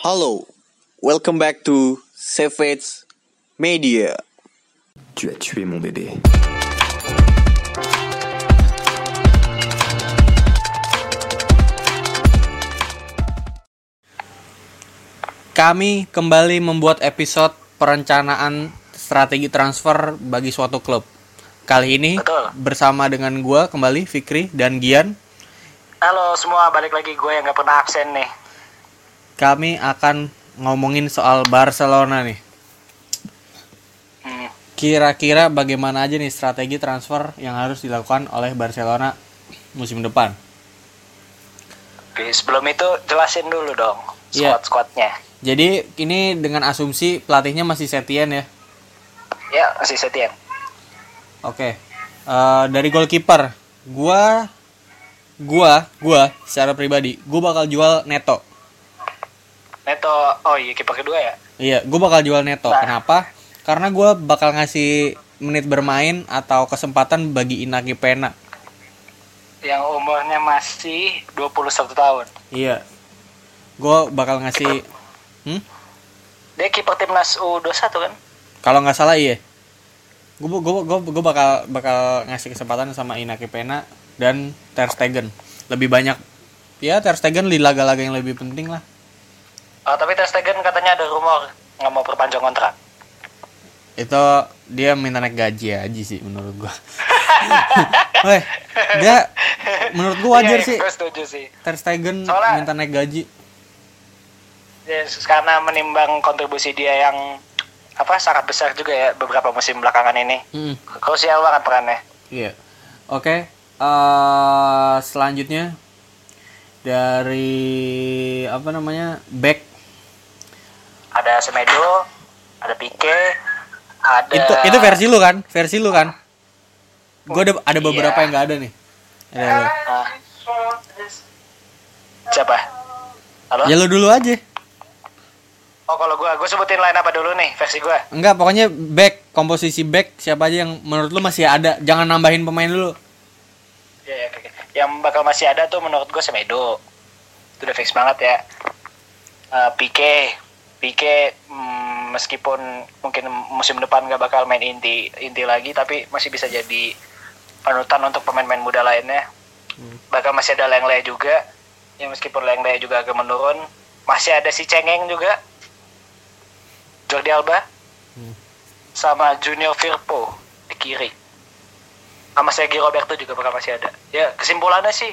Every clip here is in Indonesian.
Hello, welcome back to Savage Media. Tu as tué mon bébé. Kami kembali membuat episode perencanaan strategi transfer bagi suatu klub. Kali ini Betul. bersama dengan gua kembali Fikri dan Gian, Halo semua, balik lagi gue yang gak pernah absen nih. Kami akan ngomongin soal Barcelona nih. Hmm. Kira-kira bagaimana aja nih strategi transfer yang harus dilakukan oleh Barcelona musim depan? Oke, sebelum itu jelasin dulu dong Iya. squad-squadnya. Jadi ini dengan asumsi pelatihnya masih Setien ya. Ya, masih Setien. Oke. Eh, dari goalkeeper, gua gua gua secara pribadi, gua bakal jual Neto. Neto, oh iya kiper kedua ya? Iya, gua bakal jual Neto. Nah. Kenapa? Karena gua bakal ngasih menit bermain atau kesempatan bagi Inaki Pena. Yang umurnya masih 21 tahun. Iya. Gua bakal ngasih hmm? Dia kiper timnas U21 kan? Kalau nggak salah iya. Gue gua, gua, gua bakal bakal ngasih kesempatan sama Inaki Pena dan Ter Stegen. Lebih banyak ya Ter Stegen di laga-laga yang lebih penting lah. Oh, tapi Ter Stegen katanya ada rumor nggak mau perpanjang kontrak. Itu dia minta naik gaji aja sih menurut gua. Weh, dia menurut gua wajar Iya, sih Gue setuju sih. Ter Stegen Soalnya- minta naik gaji. Ya, karena menimbang kontribusi dia yang apa sangat besar juga ya beberapa musim belakangan ini. Hmm, Krusial banget perannya. iya. Oke, eh selanjutnya dari apa namanya? back Ada Semedo, ada Pique, ada itu itu versi lu kan versi lu kan gue ada ada beberapa Iya. yang nggak ada nih ada lu. Ah. Siapa? Halo? ya lu dulu aja Oh, kalau gua gua sebutin line apa dulu nih versi gua. enggak pokoknya back komposisi back siapa aja yang menurut lu masih ada jangan nambahin pemain dulu Ya, ya. Yang bakal masih ada tuh menurut gua Semedo. Itu udah fix banget ya. Eh, Pique, Pique mm, meskipun mungkin musim depan gak bakal main inti inti lagi, tapi masih bisa jadi panutan untuk pemain-pemain muda lainnya. Bakal masih ada Lengle juga. Ya meskipun Lengle juga agak menurun, masih ada si Cengeng juga. Jordi Alba. Sama Junior Firpo di kiri sama Sergio Roberto juga bakal masih ada. Ya kesimpulannya sih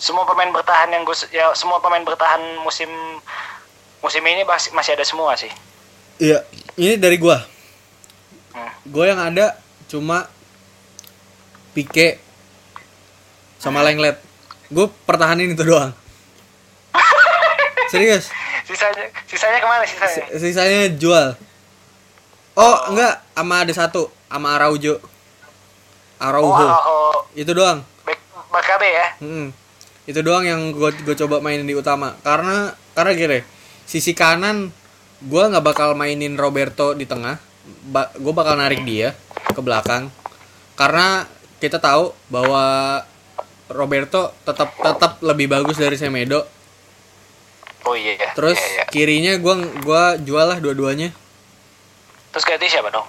semua pemain bertahan yang gue ya semua pemain bertahan musim musim ini masih masih ada semua sih. iya ini dari gua Hmm. gue yang ada cuma Pique sama Lenglet gue pertahanin itu doang serius Sisanya sisanya ke mana sisanya? sisanya jual oh enggak sama ada satu sama Araujo Oh, Araujo oh, itu doang Bakabe ya. Hmm. Itu doang yang gue gue coba mainin di utama. Karena karena gini, sisi kanan gue nggak bakal mainin Roberto di tengah. Ba gue bakal narik dia ke belakang. Karena kita tahu bahwa Roberto tetap tetap lebih bagus dari Semedo. Oh iya. iya, Terus iya, iya. kirinya gue gua jual lah dua-duanya. Terus ganti siapa dong?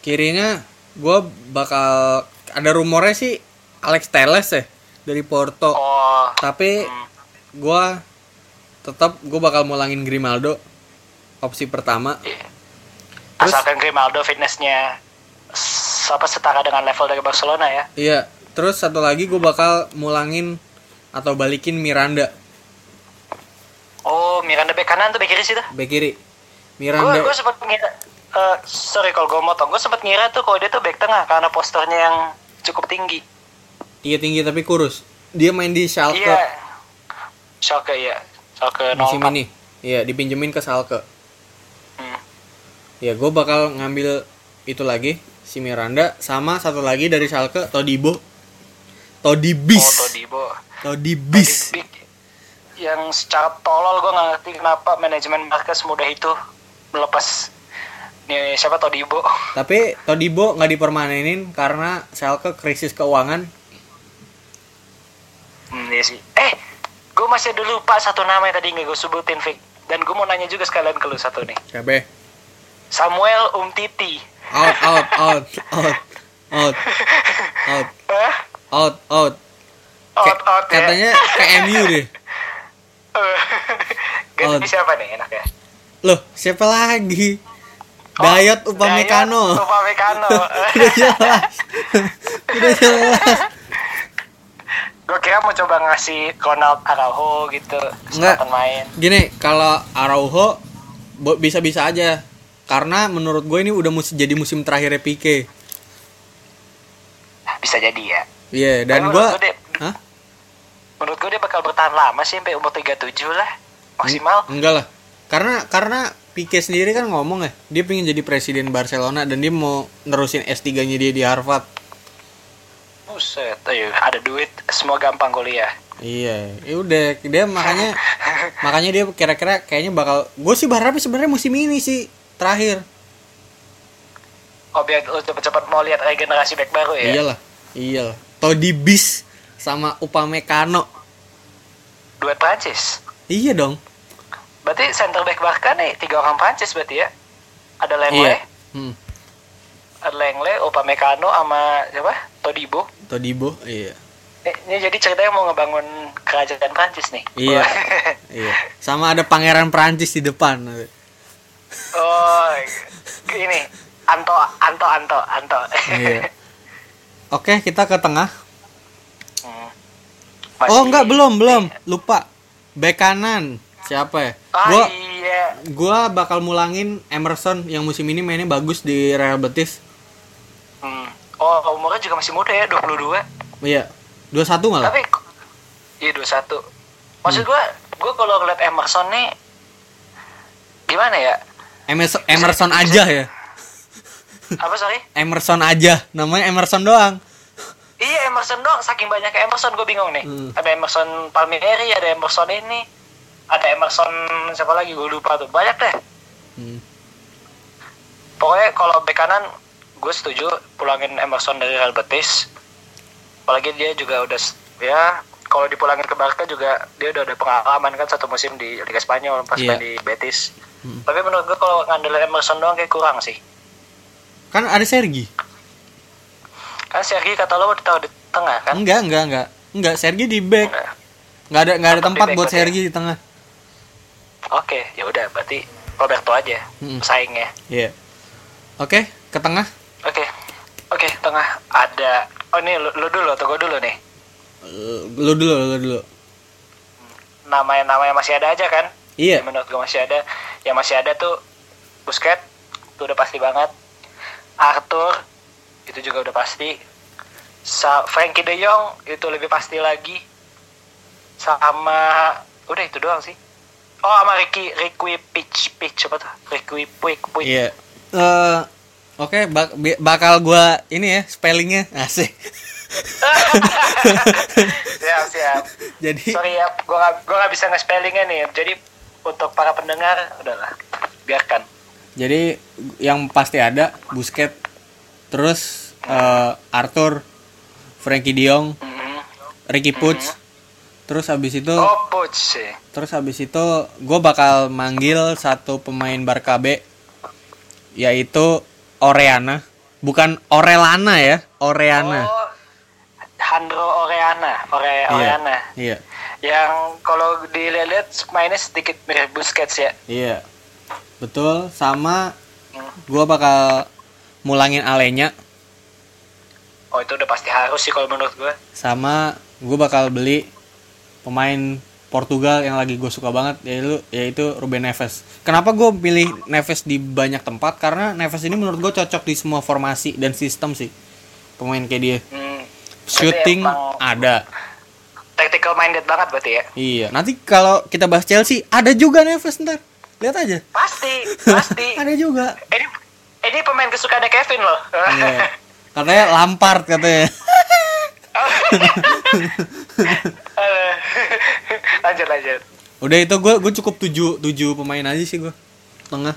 Kirinya gue bakal ada rumornya sih Alex Teles ya dari Porto. Oh, Tapi hmm. gua tetap gue bakal mulangin Grimaldo opsi pertama. Terus- Asalkan Grimaldo fitnessnya apa setara dengan level dari Barcelona ya. iya terus satu lagi gue bakal mulangin atau balikin Miranda. Oh, Miranda bek kanan tuh bek kiri sih tuh. back kiri. Miranda gue sempat ngira eh, sorry kalau gue motong gue sempat ngira tuh kalau dia tuh back tengah karena posternya yang cukup tinggi. Iya tinggi tapi kurus. Dia main di Schalke. Iya. Schalke ya Musim 04 ini iya dipinjemin ke Schalke hmm. ya gue bakal ngambil itu lagi si Miranda sama satu lagi dari Schalke Todibo. Todibis. Oh Todibo. Todibis. Todibo. yang secara tolol gue nggak ngerti kenapa manajemen Marquez mudah itu melepas. Nih siapa Todibo? Tapi Todibo nggak dipermanenin karena Schalke krisis keuangan. Hmm, iya sih masih ada lupa satu nama yang tadi nggak gue sebutin Vic Dan gue mau nanya juga sekalian ke lu satu nih. Siapa? Samuel Umtiti. Out, out, out, out, out, out, Hah? out, out. Out, out ya. Katanya ke MU deh. Ganti Out. siapa nih enaknya? Loh, siapa lagi? Oh, Dayot Upamecano. Dayot Upamecano. Udah jelas. Udah jelas. Gue kira mau coba ngasih Ronald Araujo gitu kesempatan main. Gini, kalau Araujo bisa-bisa aja. Karena menurut gue ini udah musim jadi musim terakhirnya Pique. Bisa jadi ya. Iya, dan Tapi gue menurut gue dia, Hah? menurut gue dia bakal bertahan lama sih sampai umur 37 lah maksimal. Enggak lah. Karena karena Pique sendiri kan ngomong ya, dia pengen jadi presiden Barcelona dan dia mau nerusin S3-nya dia di Harvard. Buset, ayo ada duit semua gampang kuliah. Iya, ya udah dia makanya makanya dia kira-kira kayaknya bakal gue sih berharap sebenarnya musim ini sih terakhir. Oh biar lu cepet-cepet mau lihat regenerasi back baru ya. Iyalah, iyalah. Todi Bis sama Upamecano. Duet Prancis. Iya dong. Berarti center back Barca nih tiga orang Prancis berarti ya. Ada Lengle, Iya. Hmm. Lengle, Upamecano sama siapa? Todibo. Todibo, iya. Ini, ini jadi ceritanya mau ngebangun kerajaan Prancis nih. Iya. iya. Sama ada pangeran Prancis di depan. oh, ini Anto, Anto, Anto, Anto. Iya. Oke, kita ke tengah. Hmm. Oh, Masih- enggak, belum, belum. Lupa. Bek kanan. Siapa ya? Ah, Gua iya. gua bakal mulangin Emerson yang musim ini mainnya bagus di Real Betis. Hmm. Oh, umurnya juga masih muda ya, 22. Iya. 21 malah. Tapi iya 21. Maksud gua, gua kalau ngeliat Emerson nih gimana ya? Emerson, Emerson aja ya. Apa sorry? Emerson aja. Namanya Emerson doang. Iya Emerson doang, saking banyak Emerson gue bingung nih. Hmm. Ada Emerson Palmieri, ada Emerson ini, ada Emerson siapa lagi gue lupa tuh. Banyak deh. Hmm. Pokoknya kalau bek kanan gue setuju pulangin Emerson dari Real Betis. Apalagi dia juga udah ya kalau dipulangin ke Barca juga dia udah ada pengalaman kan satu musim di Liga Spanyol pas main di Betis. Hmm. Tapi menurut gue kalau ngandelin Emerson doang kayak kurang sih. Kan ada Sergi. Kan Sergi kata lo ditaruh di tengah kan? Enggak, enggak, enggak. Enggak, Sergi di back. Enggak. Enggak ada enggak ada tempat buat ya? Sergi di tengah. Oke, ya udah berarti Roberto aja Hmm. pesaingnya. Iya. Oke, ke tengah. Oke, oke tengah ada. Oh ini lu, lu dulu atau gue dulu nih. Eh, Lu dulu, lu dulu. Namanya-namanya masih ada aja kan? Iya. Yang menurut gue masih ada. Yang masih ada tuh Busquets, itu udah pasti banget. Arthur, itu juga udah pasti. Sa Frankie De Jong, itu lebih pasti lagi. Sama, udah itu doang sih. Oh sama Ricky, Ricky Pitch, Pitch apa tuh? Ricky Puig, Puig. Iya. Eh, oke, bak- bakal gua ini ya spellingnya asik. siap, siap. Jadi Sorry ya, gue gak, gua gak bisa nge-spellingnya nih. Jadi untuk para pendengar, udahlah, biarkan. jadi yang pasti ada Busquets, terus eh, Arthur, Frankie De Jong, Mhm. Ricky Puig, terus habis itu Oh, sih. terus habis itu gue bakal manggil satu pemain Barca B yaitu Oreana, bukan Orelana ya, Oreana. Oh, Handro Oreana, Ore, Iya. Oreana. Iya. Yang kalau dilihat mainnya sedikit mirip Busquets ya. Iya. Betul, sama Hmm. gua bakal mulangin Alenya Oh, itu udah pasti harus sih kalau menurut gue. sama gua bakal beli pemain Portugal yang lagi gue suka banget yaitu yaitu Ruben Neves. Kenapa gue pilih Neves di banyak tempat? Karena Neves ini menurut gue cocok di semua formasi dan sistem sih. Pemain kayak dia. Hmm, Shooting ada. tactical minded banget berarti ya. Iya. Nanti kalau kita bahas Chelsea ada juga Neves ntar. Lihat aja. Pasti, pasti. Ada juga. ini ini pemain kesukaannya Kevin loh. Iya. Katanya Lampard katanya. Lanjut lanjut. Udah itu gue gue cukup tujuh tujuh pemain aja sih gue tengah.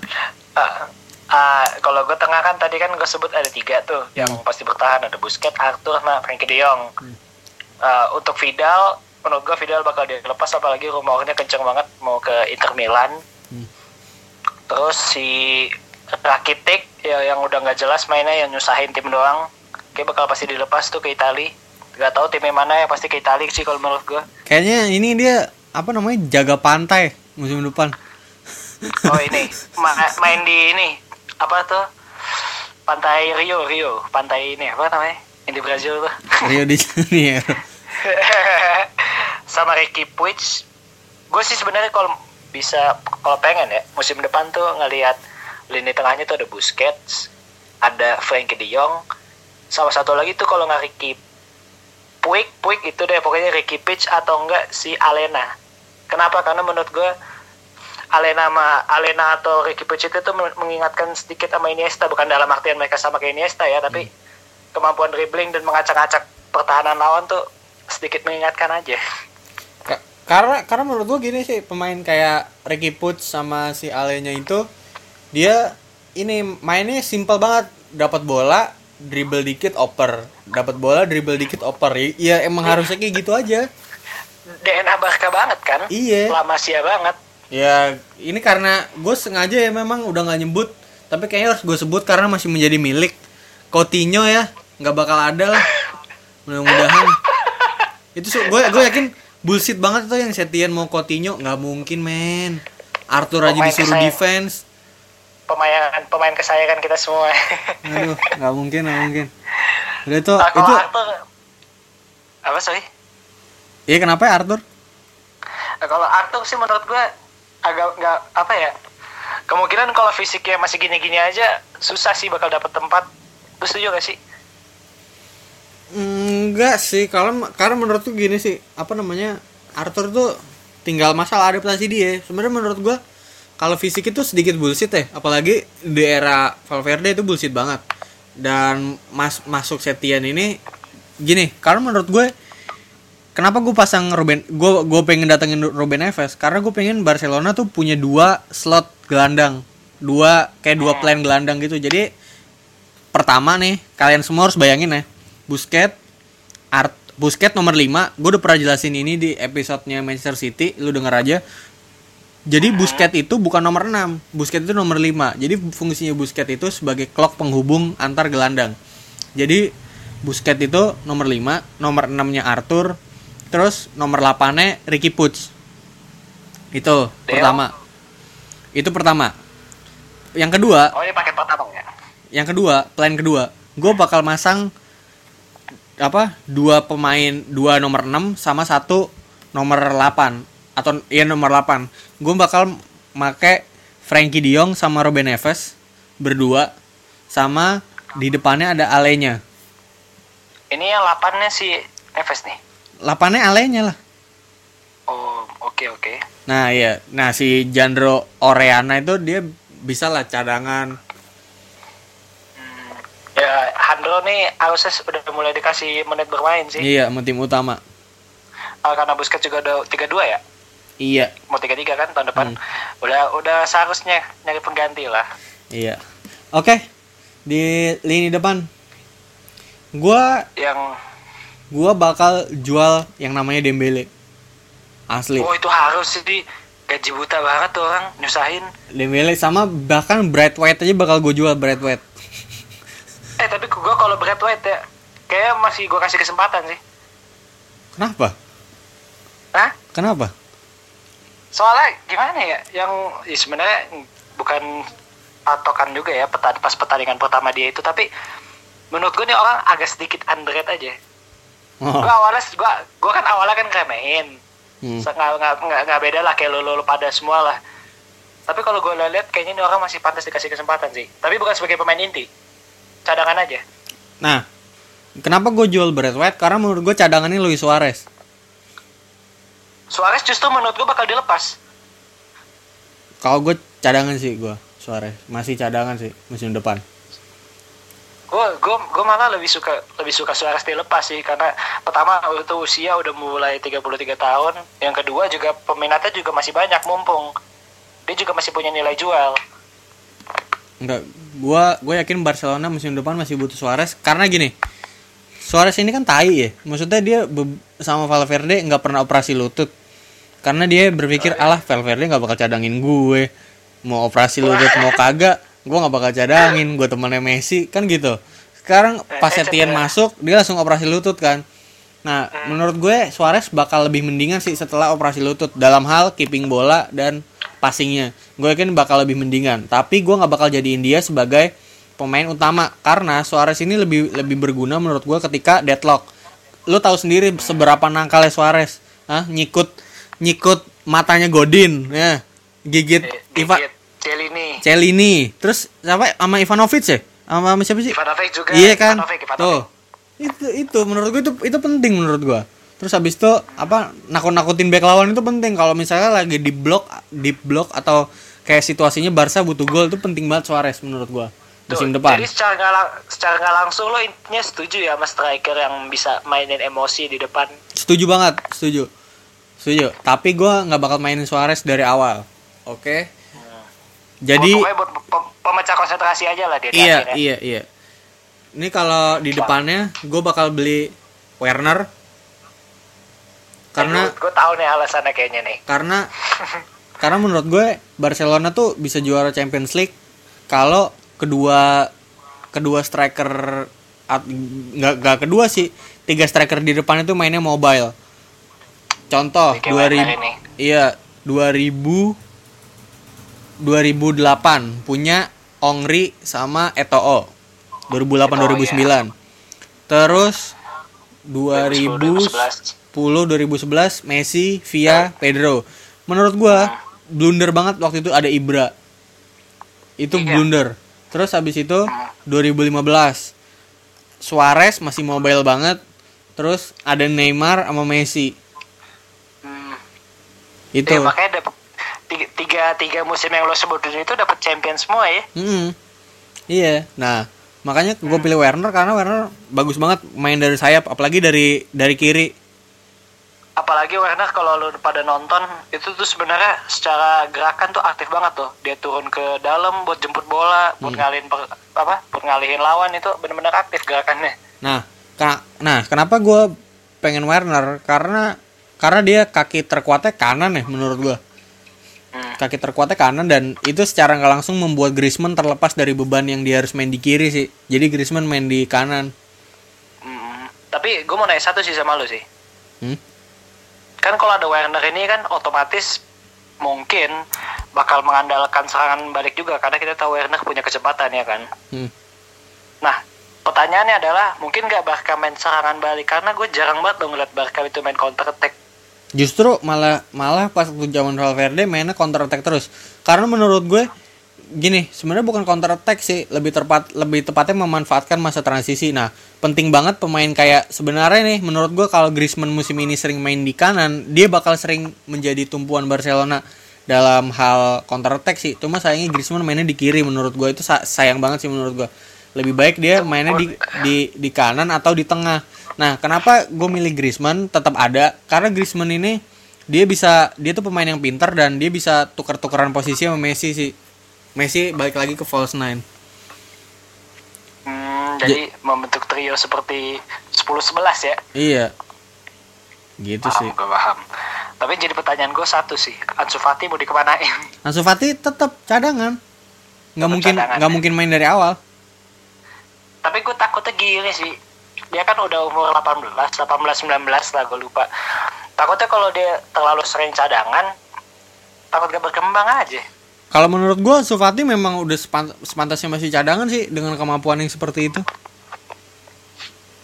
Ah, ah, kalau gue tengah kan tadi kan gue sebut ada tiga tuh yang pasti bertahan ada Busquets, Arthur, sama Frankie De Jong. Ah, untuk Vidal menurut gue Vidal bakal dilepas apalagi rumornya kenceng banget mau ke Inter Milan Hmm. terus si Rakitic ya yang udah nggak jelas mainnya yang nyusahin tim doang kayak bakal pasti dilepas tuh ke Itali nggak tahu timnya mana ya pasti ke Itali sih kalau menurut gue Kayaknya ini dia apa namanya jaga pantai musim depan. oh ini. Ma- main di ini. Apa tuh? Pantai Rio Rio. Pantai ini apa namanya? Yang di Brazil tuh. Rio de Janeiro. sama Ricky Puig. Gue sih sebenarnya kalau bisa kalau pengen ya musim depan tuh ngelihat lini tengahnya tuh ada Busquets ada Frankie De Jong. Sama satu lagi tuh kalau nggak Ricky Puig Puig itu deh pokoknya Ricky Puig atau enggak si Alena. Kenapa? Karena menurut gue Alena sama Alena atau Ricky Puig itu tuh men- mengingatkan sedikit sama Iniesta. Bukan dalam artian mereka sama kayak Iniesta ya tapi kemampuan dribbling dan mengacak-acak pertahanan lawan tuh sedikit mengingatkan aja. Ka- karena karena menurut gua gini sih pemain kayak Ricky Puig sama si Alenya itu dia ini mainnya simple banget. Dapat bola dribble dikit oper. Dapat bola dribble dikit oper. Ya emang harusnya kayak gitu aja. DNA Barca banget kan? Iya. lama sia banget. Ya ini karena gue sengaja ya memang udah nggak nyebut. Tapi kayaknya harus gue sebut karena masih menjadi milik. Coutinho ya nggak bakal ada lah. Mudah-mudahan. Itu gue gue yakin bullshit banget tuh yang Setien mau Coutinho. Nggak mungkin men. Arthur aja disuruh defense pemain pemain kesayangan kita semua. Aduh nggak mungkin nggak mungkin. Udah itu Nah, itu Arthur. Apa sorry? Iya kenapa ya Arthur? Nah, kalau Arthur sih menurut gue agak nggak apa ya? Kemungkinan kalau fisiknya masih gini-gini aja susah sih bakal dapet tempat. Lu setuju gak sih? Enggak sih, kalau karena menurut tuh gini sih, apa namanya? Arthur tuh tinggal masalah adaptasi dia. Sebenarnya menurut gua kalau fisik itu sedikit bullshit ya, apalagi di era Valverde itu bullshit banget. Dan mas masuk Setian ini gini, karena menurut gue kenapa gue pasang Ruben gue gue pengen datengin Ruben Neves? Karena gue pengen Barcelona tuh punya dua slot gelandang dua kayak dua plan gelandang gitu. Jadi pertama nih kalian semua harus bayangin ya Busquets Art Busquets nomor 5 gue udah pernah jelasin ini di episodenya Manchester City lu denger aja jadi Busquets itu bukan nomor 6 Busquets itu nomor 5 jadi fungsinya Busquets itu sebagai clock penghubung antar gelandang. Jadi Busquets itu nomor 5 nomor 6 nya Arthur terus nomor 8 nya Ricky Puig. Itu pertama. Itu pertama. Yang kedua oh ini paket pertama ya? Yang kedua plan kedua. Gue bakal masang apa dua pemain dua nomor 6 sama satu nomor 8 atau iya nomor 8 gue bakal make Frankie De Jong sama Ruben Neves berdua sama di depannya ada Alenya. Ini yang 8 nya si Neves nih? 8 nya Alenya lah. Oh oke oke. Nah iya. Nah si Jandro Oreana itu dia bisa lah cadangan. Ya Handro nih harusnya udah mulai dikasih menit bermain sih. Iya sama tim utama. Ah, karena Busquets juga udah 32 ya iya mau 33 kan tahun depan udah udah seharusnya nyari pengganti lah Iya. Oke. Di lini depan. Gua yang gua bakal jual yang namanya Dembele. Asli. oh itu harus sih gaji buta banget tuh orang nyusahin Dembele sama bahkan Brad White aja bakal gue jual Brad White. eh tapi gua kalau Brad White ya kayak masih gua kasih kesempatan sih Kenapa? Hah? Kenapa? Soalnya gimana ya yang ya sebenarnya bukan patokan juga ya peta, pas pertandingan pertama dia itu tapi menurut gue nih orang agak sedikit underrated aja Oh. gue awalnya gue gue kan awalnya kan remehin Hmm. Nggak nggak nggak beda lah kayak lo lo pada semua lah tapi kalau gue lihat kayaknya ini orang masih pantas dikasih kesempatan sih tapi bukan sebagai pemain inti cadangan aja Nah, kenapa gue jual Brad White? Karena menurut gue cadangannya Luis Suarez. Suarez justru menurut gue bakal dilepas Kalau gue cadangan sih gue Suarez masih cadangan sih musim depan. gue gue gue malah lebih suka lebih suka Suarez dilepas sih karena pertama itu usia udah mulai 33 tahun yang kedua juga peminatnya juga masih banyak mumpung dia juga masih punya nilai jual Enggak, gua gua yakin Barcelona musim depan masih butuh Suarez karena gini. Suarez ini kan tai ya. Maksudnya dia sama Valverde nggak pernah operasi lutut. Karena dia berpikir, alah Valverde nggak bakal cadangin gue. Mau operasi lutut mau kagak, gue nggak bakal cadangin. Gue temennya Messi kan gitu. Sekarang pas Setien masuk, dia langsung operasi lutut kan. Nah, menurut gue Suarez bakal lebih mendingan sih setelah operasi lutut dalam hal keeping bola dan passingnya. Gue yakin bakal lebih mendingan. Tapi gue nggak bakal jadiin dia sebagai pemain utama karena Suarez ini lebih lebih berguna menurut gue ketika deadlock. Lu tahu sendiri seberapa nangkalnya Suarez, Hah? nyikut nyikut matanya Godin, ya gigit Iva Gigit Celini Celini, terus siapa sama Ivanovic ya? Sama, sama siapa sih? Ivanovic juga Iya kan? Ivanovic, Ivanovic. Tuh. Itu itu menurut gue itu itu penting menurut gue. Terus habis itu apa nakut-nakutin back lawan itu penting kalau misalnya lagi di blok di blok atau kayak situasinya Barca butuh gol itu penting banget Suarez menurut gue musim Tuh, depan. Jadi secara nggak lang- secara nggak langsung lo intinya setuju ya sama striker yang bisa mainin emosi di depan. Setuju banget, setuju. Setuju. Tapi gue nggak bakal mainin Suarez dari awal. Oke. Jadi pokoknya buat pem- pemecah konsentrasi aja lah dia di iya akhirnya. iya iya. Ini kalau di depannya gue bakal beli Werner karena gue tahu nih alasannya kayaknya nih. karena karena menurut gue Barcelona tuh bisa juara Champions League kalau kedua kedua striker nggak nggak kedua sih tiga striker di depan itu mainnya mobile contoh Kayak Werner 2000 ini. iya 2000 2008 punya Ongri sama Eto'o 2008 Eto'o, 2009 terus 2010 2011. 2011 Messi via Pedro. Menurut gua blunder banget waktu itu ada Ibra. Itu Iya. blunder. Terus habis itu 2015 Suarez masih mobile banget. Terus ada Neymar sama Messi. Hmm. Itu. Ya, makanya dapet tiga, tiga, tiga musim yang lo sebutin itu dapat champion semua ya. Mm-mm. Iya. Nah, makanya gue pilih Werner karena Werner bagus banget main dari sayap apalagi dari dari kiri. Apalagi Werner kalau lo pada nonton itu tuh sebenarnya secara gerakan tuh aktif banget tuh. Dia turun ke dalam buat jemput bola, buat Hmm. ngalihin per- apa? Buat ngalihin lawan itu benar-benar aktif gerakannya. Nah, ka- nah kenapa gue pengen Werner? Karena karena dia kaki terkuatnya kanan ya menurut gue. Hmm. Kaki terkuatnya kanan dan itu secara nggak langsung membuat Griezmann terlepas dari beban yang dia harus main di kiri sih. Jadi Griezmann main di kanan. Hmm. Tapi gue mau nanya satu sih sama lo sih. Hmm? Kan kalau ada Werner ini kan otomatis mungkin bakal mengandalkan serangan balik juga karena kita tahu Werner punya kecepatan ya kan. Hmm. Nah, pertanyaannya adalah mungkin nggak Barca main serangan balik karena gue jarang banget dong ngeliat Barca itu main counter attack. Justru malah malah pas waktu zaman Valverde mainnya counter attack terus. Karena menurut gue gini, sebenarnya bukan counter attack sih, lebih tepat lebih tepatnya memanfaatkan masa transisi. Nah, penting banget pemain kayak sebenarnya nih menurut gue kalau Griezmann musim ini sering main di kanan, dia bakal sering menjadi tumpuan Barcelona dalam hal counter attack sih. Cuma sayangnya Griezmann mainnya di kiri menurut gue itu sa- sayang banget sih menurut gue. Lebih baik dia mainnya di di di kanan atau di tengah. Nah, kenapa gue milih Griezmann tetap ada? Karena Griezmann ini dia bisa dia tuh pemain yang pintar dan dia bisa tukar-tukaran posisi sama Messi sih. Messi balik lagi ke false nine. Jadi membentuk trio seperti 10-11 ya. Iya. Gitu sih. Paham, gue paham. Tapi jadi pertanyaan gue satu sih, Ansu Fati mau dikemanain? Ansu Fati tetap cadangan. Nggak mungkin cadangan, nggak ya? mungkin main dari awal. Tapi gue takutnya gini sih, dia kan udah umur 18, 18, 19 lah gue lupa. Takutnya kalau dia terlalu sering cadangan, takut gak berkembang aja. Kalau menurut gua Ansu Fati memang udah sepan- sepantasnya masih cadangan sih dengan kemampuan yang seperti itu.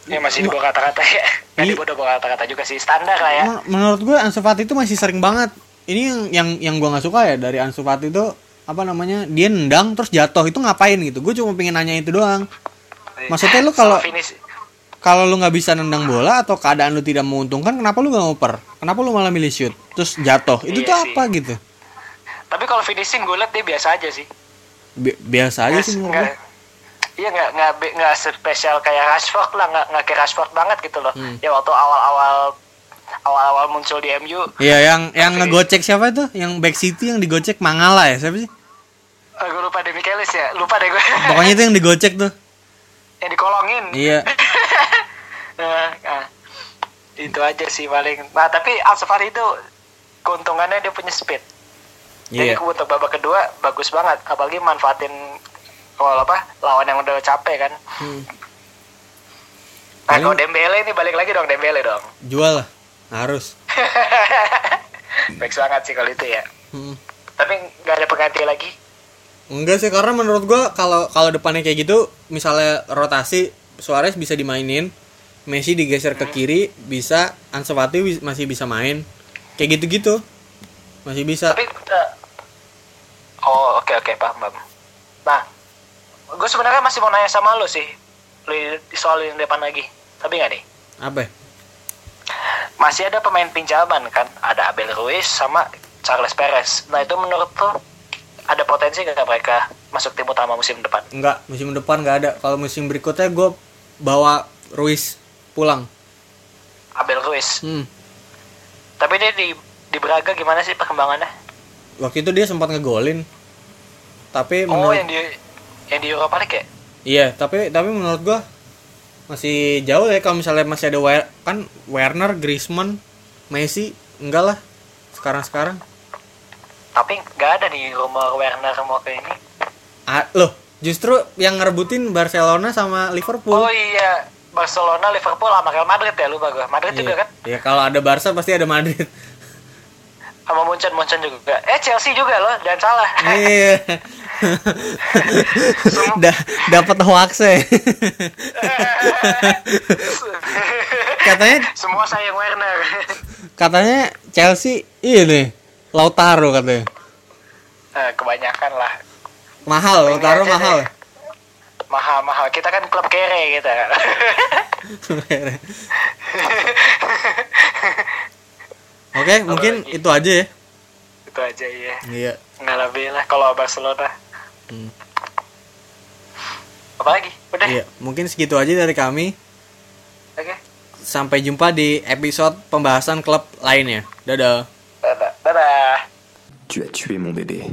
Ya masih di bawah kata-kata ya. Di Iya. bawah kata-kata juga sih, standar lah ya. Men- Menurut gue Ansu Fati itu masih sering banget. Ini yang yang yang gue nggak suka ya dari Ansu Fati itu apa namanya dia nendang terus jatuh itu ngapain gitu. Gue cuma pengen nanya itu doang. Maksudnya lu kalau kalau lu nggak bisa nendang bola atau keadaan lu tidak menguntungkan, kenapa lu nggak ngoper? Kenapa lu malah milih shoot terus jatuh? Itu Iya tuh sih. apa gitu? Tapi kalau finishing gue liat dia biasa aja sih. Bi- biasa aja Nggak- sih menurut. Iya nggak nggak nggak spesial kayak Rashford lah nggak nggak kayak Rashford banget gitu loh. Hmm. Ya waktu awal-awal awal-awal muncul di MU, Iya yang yang ngegocek siapa itu? Yang back city yang digocek Mangala ya siapa sih? eh, gue lupa deh Michaelis ya, lupa deh gue. Pokoknya itu yang digocek tuh. yang dikolongin. Iya. Nah, nah, itu aja sih paling. Nah, tapi Fati itu keuntungannya dia punya speed. Jadi Iya. untuk babak kedua bagus banget, apalagi manfaatin kalau apa lawan yang udah capek kan. Hmm. Nah, kalau Dembele ini balik lagi dong Dembele dong. Jual lah. Harus. Baik banget sih kalau itu ya. Hmm. Tapi nggak ada pengganti lagi. Enggak sih karena menurut gua kalau kalau depannya kayak gitu misalnya rotasi Suarez bisa dimainin, Messi digeser ke kiri, bisa Ansu Fati masih bisa main. Kayak gitu-gitu. Masih bisa. Tapi oh oke oke paham paham. Nah, gue sebenarnya masih mau nanya sama lo sih, Li- soal yang depan lagi. Tapi nggak nih? Apa? Masih ada pemain pinjaman kan? Ada Abel Ruiz sama Charles Perez. Nah itu menurut lo ada potensi nggak mereka masuk tim utama musim depan? Enggak, musim depan nggak ada. Kalau musim berikutnya gue bawa Ruiz pulang. Abel Ruiz. Hmm. Tapi dia di di Braga gimana sih perkembangannya? Waktu itu dia sempat ngegolin. Tapi Oh menurut yang di yang di Europa League ya? Iya, tapi tapi menurut gua masih jauh ya kalau misalnya masih ada Wer- kan Werner, Griezmann, Messi, enggak lah. Sekarang-sekarang. Tapi nggak ada nih rumor Werner mau ke ini. Ah, loh, justru yang ngerebutin Barcelona sama Liverpool. Oh iya, Barcelona, Liverpool, sama Real Madrid ya lupa gue. Madrid iya. juga kan? Iya, kalau ada Barca pasti ada Madrid. Sama Munchen, Munchen juga. Eh Chelsea juga loh, jangan salah. Iya. da dapat hoaxnya. katanya Semua sayang Werner. katanya Chelsea ini Lautaro katanya. Eh, kebanyakan lah. Mahal, Lautaro mahal. deh. Mahal-mahal. Kita kan klub kere gitu. Oke, mungkin lagi? itu aja ya. itu aja ya. Iya. Nggak lebih lah kalau Barcelona. Hmm. Apa lagi? Udah. Iya, mungkin segitu aja dari kami. Oke. Sampai jumpa di episode pembahasan klub lainnya. Dadah. Dadah. Dadah. Tu as tué mon bébé.